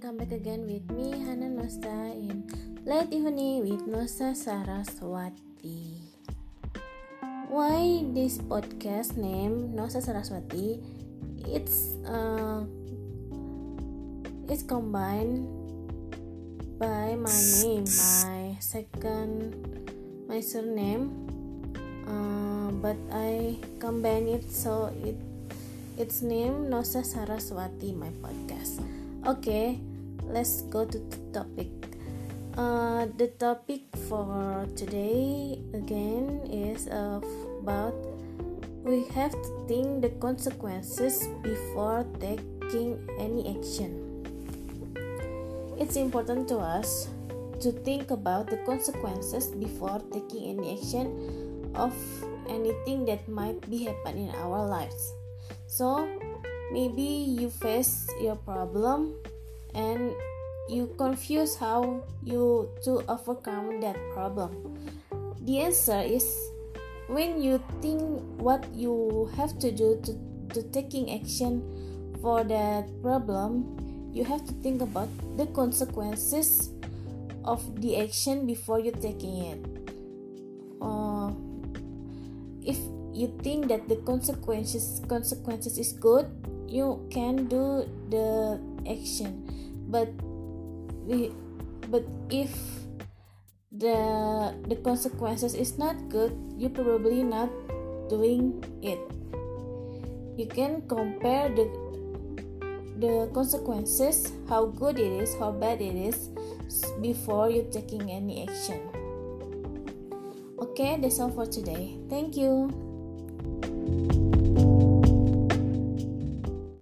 back again with me Hana Nosta in Late Evening with Nosta Saraswati. Why this podcast name Nosta Saraswati? It's uh, it's combined by my name, my second, my surname, uh, but I combine it so it its name Nosa Saraswati, my podcast. Okay, let's go to the topic. Uh, the topic for today again is about we have to think the consequences before taking any action. It's important to us to think about the consequences before taking any action of anything that might be happen in our lives so maybe you face your problem and you confuse how you to overcome that problem. The answer is when you think what you have to do to, to taking action for that problem you have to think about the consequences of the action before you taking it. Uh, if you think that the consequences consequences is good you can do the action. But but if the the consequences is not good you probably not doing it. You can compare the the consequences how good it is how bad it is before you taking any action. Okay that's all for today. Thank you